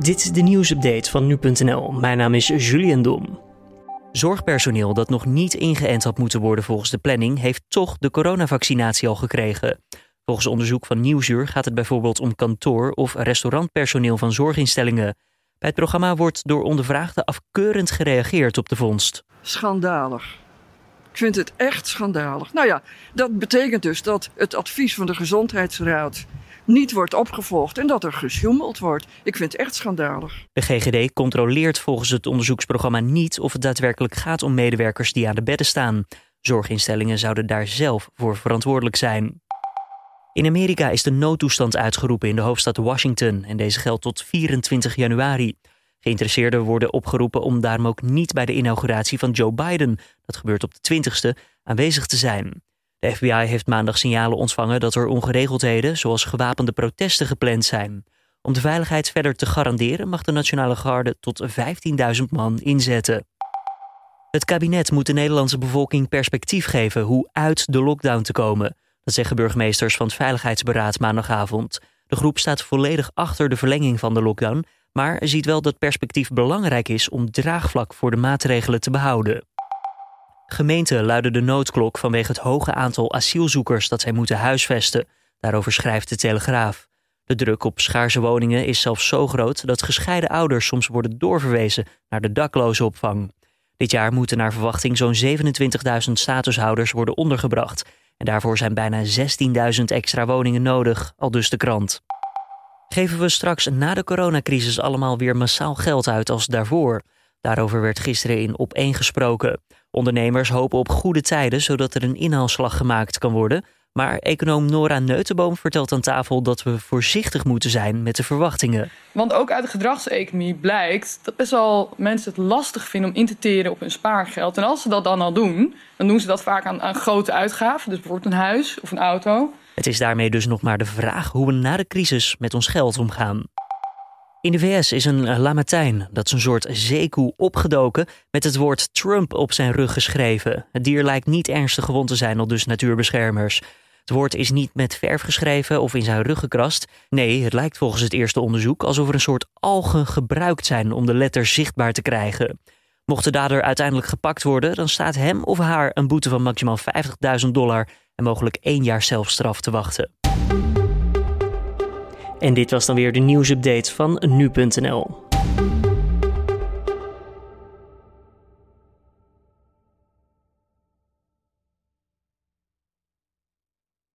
Dit is de nieuwsupdate van nu.nl. Mijn naam is Julian Dom. Zorgpersoneel dat nog niet ingeënt had moeten worden volgens de planning, heeft toch de coronavaccinatie al gekregen. Volgens onderzoek van Nieuwsuur gaat het bijvoorbeeld om kantoor- of restaurantpersoneel van zorginstellingen. Bij het programma wordt door ondervraagden afkeurend gereageerd op de vondst. Schandalig. Ik vind het echt schandalig. Nou ja, dat betekent dus dat het advies van de Gezondheidsraad niet wordt opgevolgd en dat er gesjoemeld wordt. Ik vind het echt schandalig. De GGD controleert volgens het onderzoeksprogramma niet of het daadwerkelijk gaat om medewerkers die aan de bedden staan. Zorginstellingen zouden daar zelf voor verantwoordelijk zijn. In Amerika is de noodtoestand uitgeroepen in de hoofdstad Washington en deze geldt tot 24 januari. Geïnteresseerden worden opgeroepen om daarom ook niet bij de inauguratie van Joe Biden, dat gebeurt op de 20ste, aanwezig te zijn. De FBI heeft maandag signalen ontvangen dat er ongeregeldheden, zoals gewapende protesten, gepland zijn. Om de veiligheid verder te garanderen mag de Nationale Garde tot 15.000 man inzetten. Het kabinet moet de Nederlandse bevolking perspectief geven hoe uit de lockdown te komen. Dat zeggen burgemeesters van het Veiligheidsberaad maandagavond. De groep staat volledig achter de verlenging van de lockdown, maar ziet wel dat perspectief belangrijk is om draagvlak voor de maatregelen te behouden. Gemeenten luiden de noodklok vanwege het hoge aantal asielzoekers dat zij moeten huisvesten. Daarover schrijft de Telegraaf. De druk op schaarse woningen is zelfs zo groot dat gescheiden ouders soms worden doorverwezen naar de daklozenopvang. Dit jaar moeten naar verwachting zo'n 27.000 statushouders worden ondergebracht. En daarvoor zijn bijna 16.000 extra woningen nodig, al dus de krant. Geven we straks na de coronacrisis allemaal weer massaal geld uit als daarvoor? Daarover werd gisteren in op één gesproken. Ondernemers hopen op goede tijden zodat er een inhaalslag gemaakt kan worden. Maar econoom Nora Neutenboom vertelt aan tafel dat we voorzichtig moeten zijn met de verwachtingen. Want ook uit de gedragseconomie blijkt dat best wel mensen het lastig vinden om in te teren op hun spaargeld. En als ze dat dan al doen, dan doen ze dat vaak aan, aan grote uitgaven. Dus bijvoorbeeld een huis of een auto. Het is daarmee dus nog maar de vraag hoe we na de crisis met ons geld omgaan. In de VS is een lamatijn, dat is een soort zeekoe, opgedoken met het woord Trump op zijn rug geschreven. Het dier lijkt niet ernstig gewond te zijn, al dus natuurbeschermers. Het woord is niet met verf geschreven of in zijn rug gekrast. Nee, het lijkt volgens het eerste onderzoek alsof er een soort algen gebruikt zijn om de letters zichtbaar te krijgen. Mocht de dader uiteindelijk gepakt worden, dan staat hem of haar een boete van maximaal 50.000 dollar en mogelijk één jaar zelfstraf te wachten. En dit was dan weer de nieuwsupdate van nu.nl.